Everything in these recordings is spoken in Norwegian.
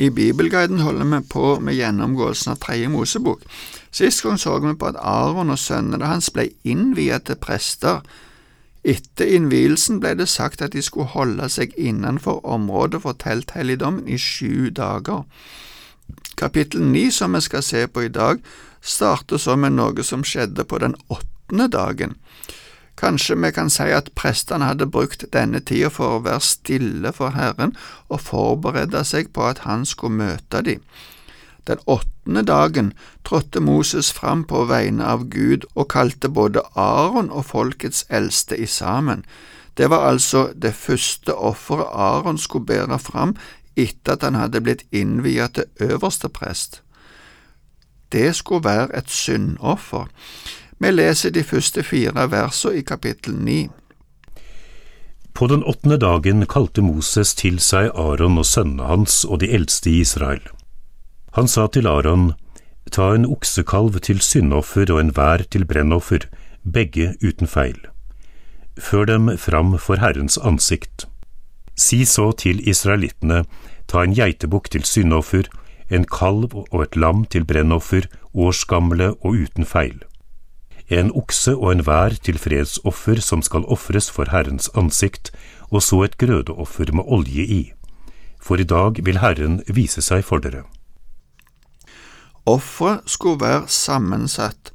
I Bibelguiden holder vi på med gjennomgåelsen av Tredje Mosebok. Sist gang så vi på at Aron og sønnene hans ble innviet til prester. Etter innvielsen ble det sagt at de skulle holde seg innenfor området for telthelligdommen i sju dager. Kapittel ni, som vi skal se på i dag, starter så med noe som skjedde på den åttende dagen. Kanskje vi kan si at prestene hadde brukt denne tida for å være stille for Herren og forberede seg på at Han skulle møte dem. Den åttende dagen trådte Moses fram på vegne av Gud og kalte både Aron og folkets eldste i sammen. Det var altså det første offeret Aron skulle bære fram etter at han hadde blitt innviet til øverste prest. Det skulle være et syndoffer. Vi leser de første fire versene i kapittel ni. På den åttende dagen kalte Moses til seg Aron og sønnene hans og de eldste i Israel. Han sa til Aron, ta en oksekalv til syndoffer og en vær til brennoffer, begge uten feil. Før dem fram for Herrens ansikt. Si så til israelittene, ta en geitebukk til syndoffer, en kalv og et lam til brennoffer, årsgamle og uten feil en okse og en vær til fredsoffer som skal ofres for Herrens ansikt, og så et grødeoffer med olje i. For i dag vil Herren vise seg for dere. Offeret skulle være sammensatt.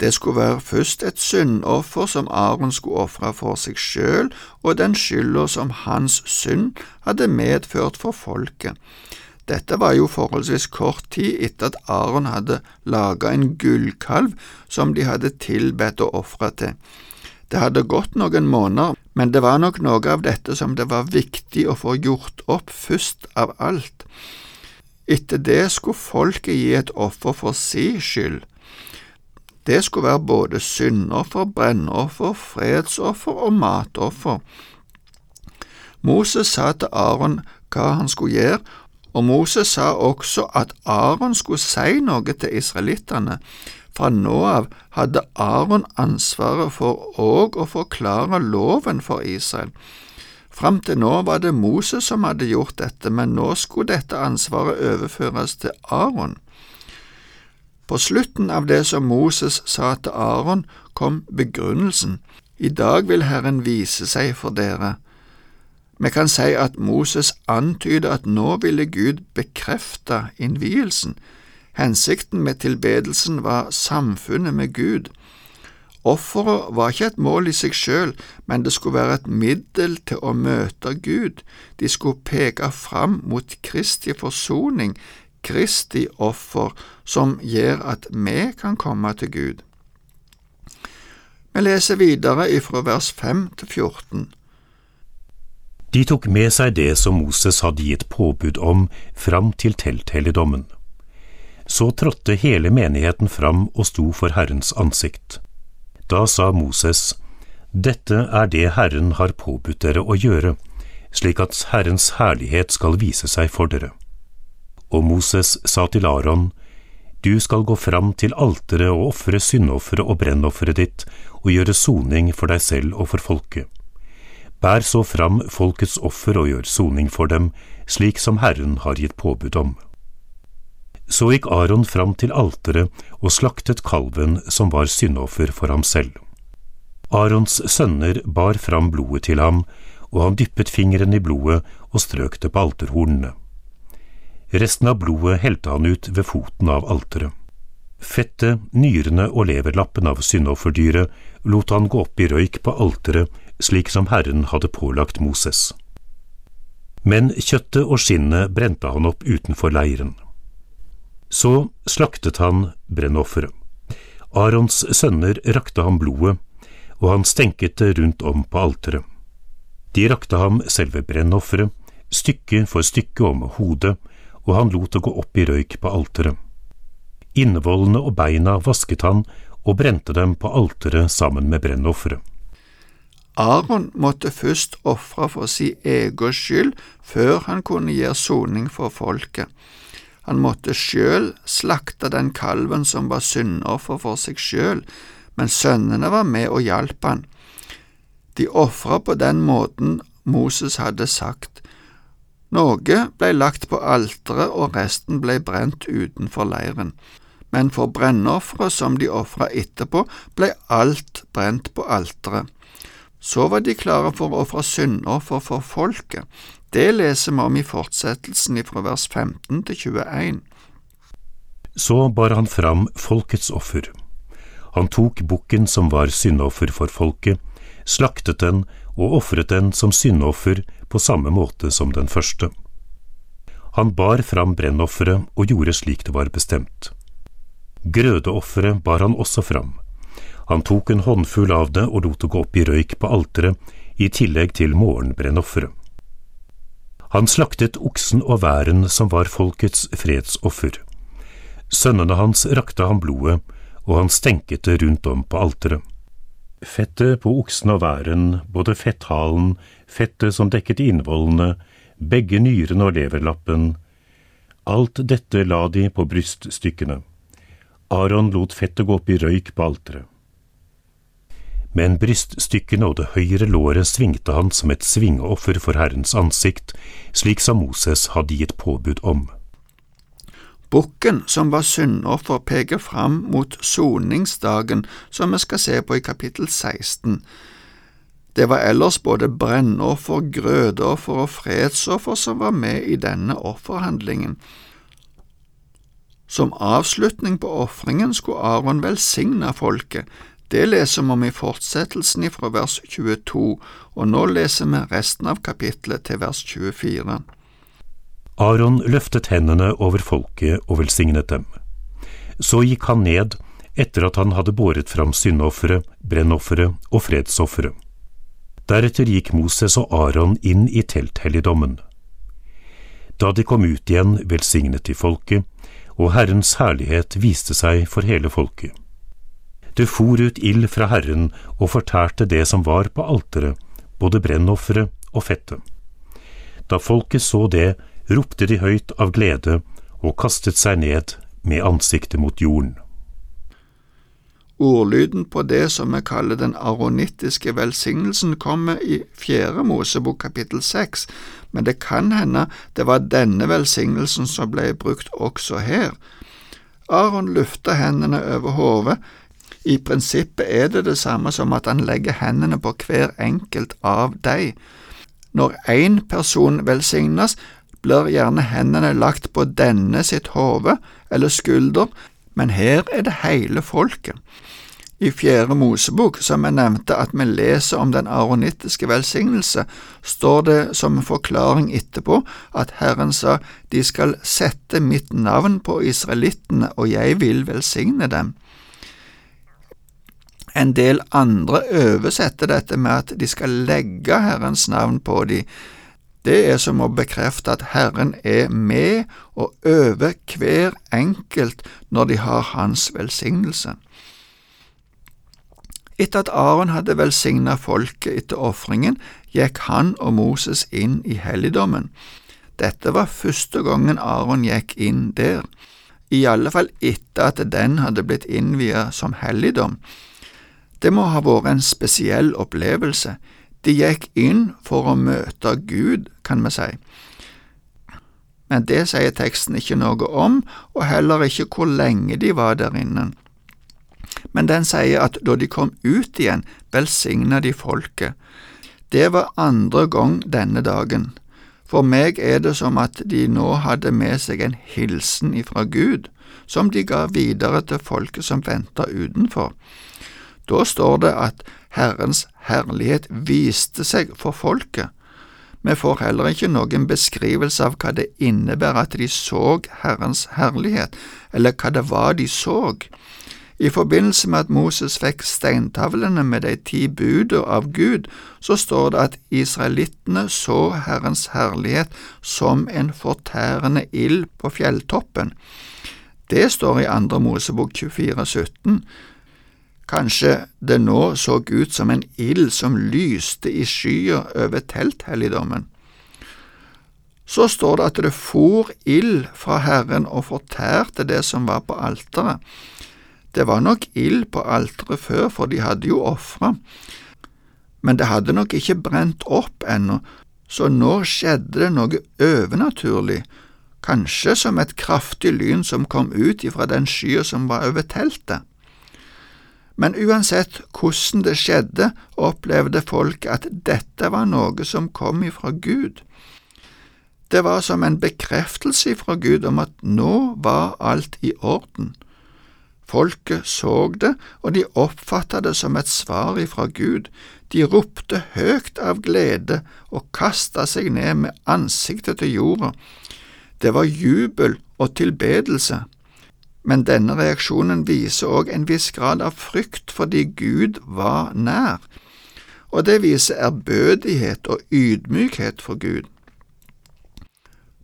Det skulle være først et syndoffer som Aron skulle ofre for seg sjøl og den skylda som hans synd hadde medført for folket. Dette var jo forholdsvis kort tid etter at Aron hadde laga en gullkalv som de hadde tilbedt og ofra til. Det hadde gått noen måneder, men det var nok noe av dette som det var viktig å få gjort opp først av alt. Etter det skulle folket gi et offer for si skyld. Det skulle være både syndoffer, brennoffer, fredsoffer og matoffer. Moses sa til Aron hva han skulle gjøre, og Moses sa også at Aron skulle si noe til israelittene. Fra nå av hadde Aron ansvaret for òg å forklare loven for Israel. Fram til nå var det Moses som hadde gjort dette, men nå skulle dette ansvaret overføres til Aron. På slutten av det som Moses sa til Aron, kom begrunnelsen. I dag vil Herren vise seg for dere. Vi kan si at Moses antyder at nå ville Gud bekrefte innvielsen. Hensikten med tilbedelsen var samfunnet med Gud. Offeret var ikke et mål i seg selv, men det skulle være et middel til å møte Gud. De skulle peke fram mot Kristi forsoning, Kristi offer, som gjør at vi kan komme til Gud. Vi leser videre ifra vers 5 til 14. De tok med seg det som Moses hadde gitt påbud om fram til telthelligdommen. Så trådte hele menigheten fram og sto for Herrens ansikt. Da sa Moses, Dette er det Herren har påbudt dere å gjøre, slik at Herrens herlighet skal vise seg for dere. Og Moses sa til Aron, Du skal gå fram til alteret og ofre syndofferet og brennofferet ditt og gjøre soning for deg selv og for folket. Bær så fram folkets offer og gjør soning for dem, slik som Herren har gitt påbud om. Så gikk Aron fram til alteret og slaktet kalven som var syndoffer for ham selv. Arons sønner bar fram blodet til ham, og han dyppet fingeren i blodet og strøk det på alterhornene. Resten av blodet helte han ut ved foten av alteret. Fettet, nyrene og leverlappen av syndofferdyret lot han gå opp i røyk på alteret slik som Herren hadde pålagt Moses. Men kjøttet og skinnet brente han opp utenfor leiren. Så slaktet han brennofferet. Arons sønner rakte ham blodet, og han stenket det rundt om på alteret. De rakte ham selve brennofferet, stykke for stykke om hodet, og han lot det gå opp i røyk på alteret. Innvollene og beina vasket han og brente dem på alteret sammen med brennofferet. Aron måtte først ofre for sin egen skyld før han kunne gjøre soning for folket. Han måtte sjøl slakte den kalven som var syndoffer for seg sjøl, men sønnene var med og hjalp han. De ofra på den måten Moses hadde sagt, Noe ble lagt på alteret, og resten ble brent utenfor leiren. Men for brennofferet som de ofra etterpå, ble alt brent på alteret. Så var de klare for å ofre syndoffer for folket. Det leser vi om i fortsettelsen fra vers 15 til 21. Så bar han fram folkets offer. Han tok bukken som var syndoffer for folket, slaktet den og ofret den som syndoffer på samme måte som den første. Han bar fram brennofferet og gjorde slik det var bestemt. Grødeofferet bar han også fram. Han tok en håndfull av det og lot det gå opp i røyk på alteret, i tillegg til morgenbrennofferet. Han slaktet oksen og væren som var folkets fredsoffer. Sønnene hans rakte han blodet, og han stenket det rundt om på alteret. Fettet på oksen og væren, både fetthalen, fettet som dekket innvollene, begge nyrene og leverlappen. Alt dette la de på bryststykkene. Aron lot fettet gå opp i røyk på alteret. Men bryststykkene og det høyre låret svingte han som et svingeoffer for Herrens ansikt, slik som Moses hadde gitt påbud om. Bukken som var syndoffer, peker fram mot soningsdagen, som vi skal se på i kapittel 16. Det var ellers både brennoffer, grødeoffer og fredsoffer som var med i denne offerhandlingen. Som avslutning på ofringen skulle Aron velsigne folket. Det leser vi om i fortsettelsen fra vers 22, og nå leser vi resten av kapittelet til vers 24. Aron løftet hendene over folket og velsignet dem. Så gikk han ned etter at han hadde båret fram syndofferet, brennofferet og fredsofferet. Deretter gikk Moses og Aron inn i telthelligdommen. Da de kom ut igjen, velsignet de folket, og Herrens herlighet viste seg for hele folket. Det for ut ild fra Herren og fortærte det som var på alteret, både brennofferet og fettet. Da folket så det, ropte de høyt av glede og kastet seg ned med ansiktet mot jorden. Ordlyden på det som vi kaller den aronittiske velsignelsen, kommer i Fjerde Mosebok kapittel seks, men det kan hende det var denne velsignelsen som ble brukt også her. Aron lufta hendene over hodet. I prinsippet er det det samme som at han legger hendene på hver enkelt av dem. Når én person velsignes, blir gjerne hendene lagt på denne sitt hode eller skulder, men her er det hele folket. I Fjerde Mosebok, som jeg nevnte at vi leser om den aronittiske velsignelse, står det som en forklaring etterpå at Herren sa, De skal sette mitt navn på israelittene, og jeg vil velsigne dem. En del andre oversetter dette med at de skal legge Herrens navn på dem. Det er som å bekrefte at Herren er med og over hver enkelt når de har Hans velsignelse. Etter at Aron hadde velsigna folket etter ofringen, gikk han og Moses inn i helligdommen. Dette var første gangen Aron gikk inn der, i alle fall etter at den hadde blitt innviet som helligdom. Det må ha vært en spesiell opplevelse. De gikk inn for å møte Gud, kan vi si. Men det sier teksten ikke noe om, og heller ikke hvor lenge de var der inne. Men den sier at da de kom ut igjen, velsigna de folket. Det var andre gang denne dagen. For meg er det som at de nå hadde med seg en hilsen ifra Gud, som de ga videre til folket som venta utenfor. Da står det at Herrens herlighet viste seg for folket. Vi får heller ikke noen beskrivelse av hva det innebærer at de så Herrens herlighet, eller hva det var de så. I forbindelse med at Moses fikk steintavlene med de ti buder av Gud, så står det at israelittene så Herrens herlighet som en fortærende ild på fjelltoppen. Det står i andre Mosebok 24, 17. Kanskje det nå så ut som en ild som lyste i skyer over telthelligdommen. Så står det at det for ild fra Herren og fortærte det som var på alteret. Det var nok ild på alteret før, for de hadde jo ofra, men det hadde nok ikke brent opp ennå, Så nå skjedde det noe overnaturlig, kanskje som et kraftig lyn som kom ut ifra den skya som var over teltet. Men uansett hvordan det skjedde, opplevde folk at dette var noe som kom ifra Gud. Det var som en bekreftelse ifra Gud om at nå var alt i orden. Folket så det, og de oppfattet det som et svar ifra Gud. De ropte høyt av glede og kasta seg ned med ansiktet til jorda. Det var jubel og tilbedelse. Men denne reaksjonen viser òg en viss grad av frykt fordi Gud var nær, og det viser ærbødighet og ydmykhet for Gud.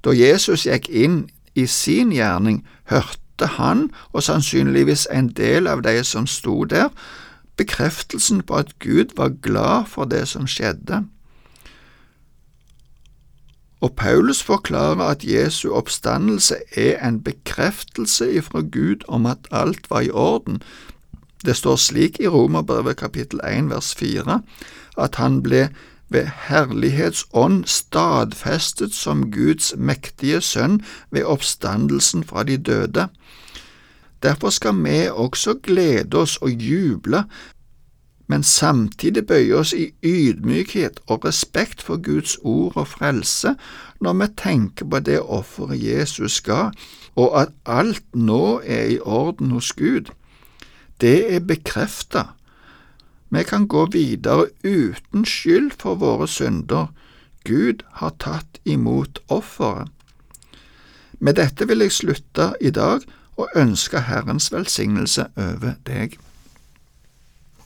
Da Jesus gikk inn i sin gjerning, hørte han, og sannsynligvis en del av de som sto der, bekreftelsen på at Gud var glad for det som skjedde. Og Paulus forklarer at Jesu oppstandelse er en bekreftelse ifra Gud om at alt var i orden. Det står slik i Romerbrevet kapittel 1 vers 4 at han ble ved herlighetsånd stadfestet som Guds mektige sønn ved oppstandelsen fra de døde. Derfor skal vi også glede oss og juble, men samtidig bøye oss i ydmykhet og respekt for Guds ord og frelse når vi tenker på det offeret Jesus ga, og at alt nå er i orden hos Gud. Det er bekreftet vi kan gå videre uten skyld for våre synder. Gud har tatt imot offeret. Med dette vil jeg slutte i dag og ønske Herrens velsignelse over deg.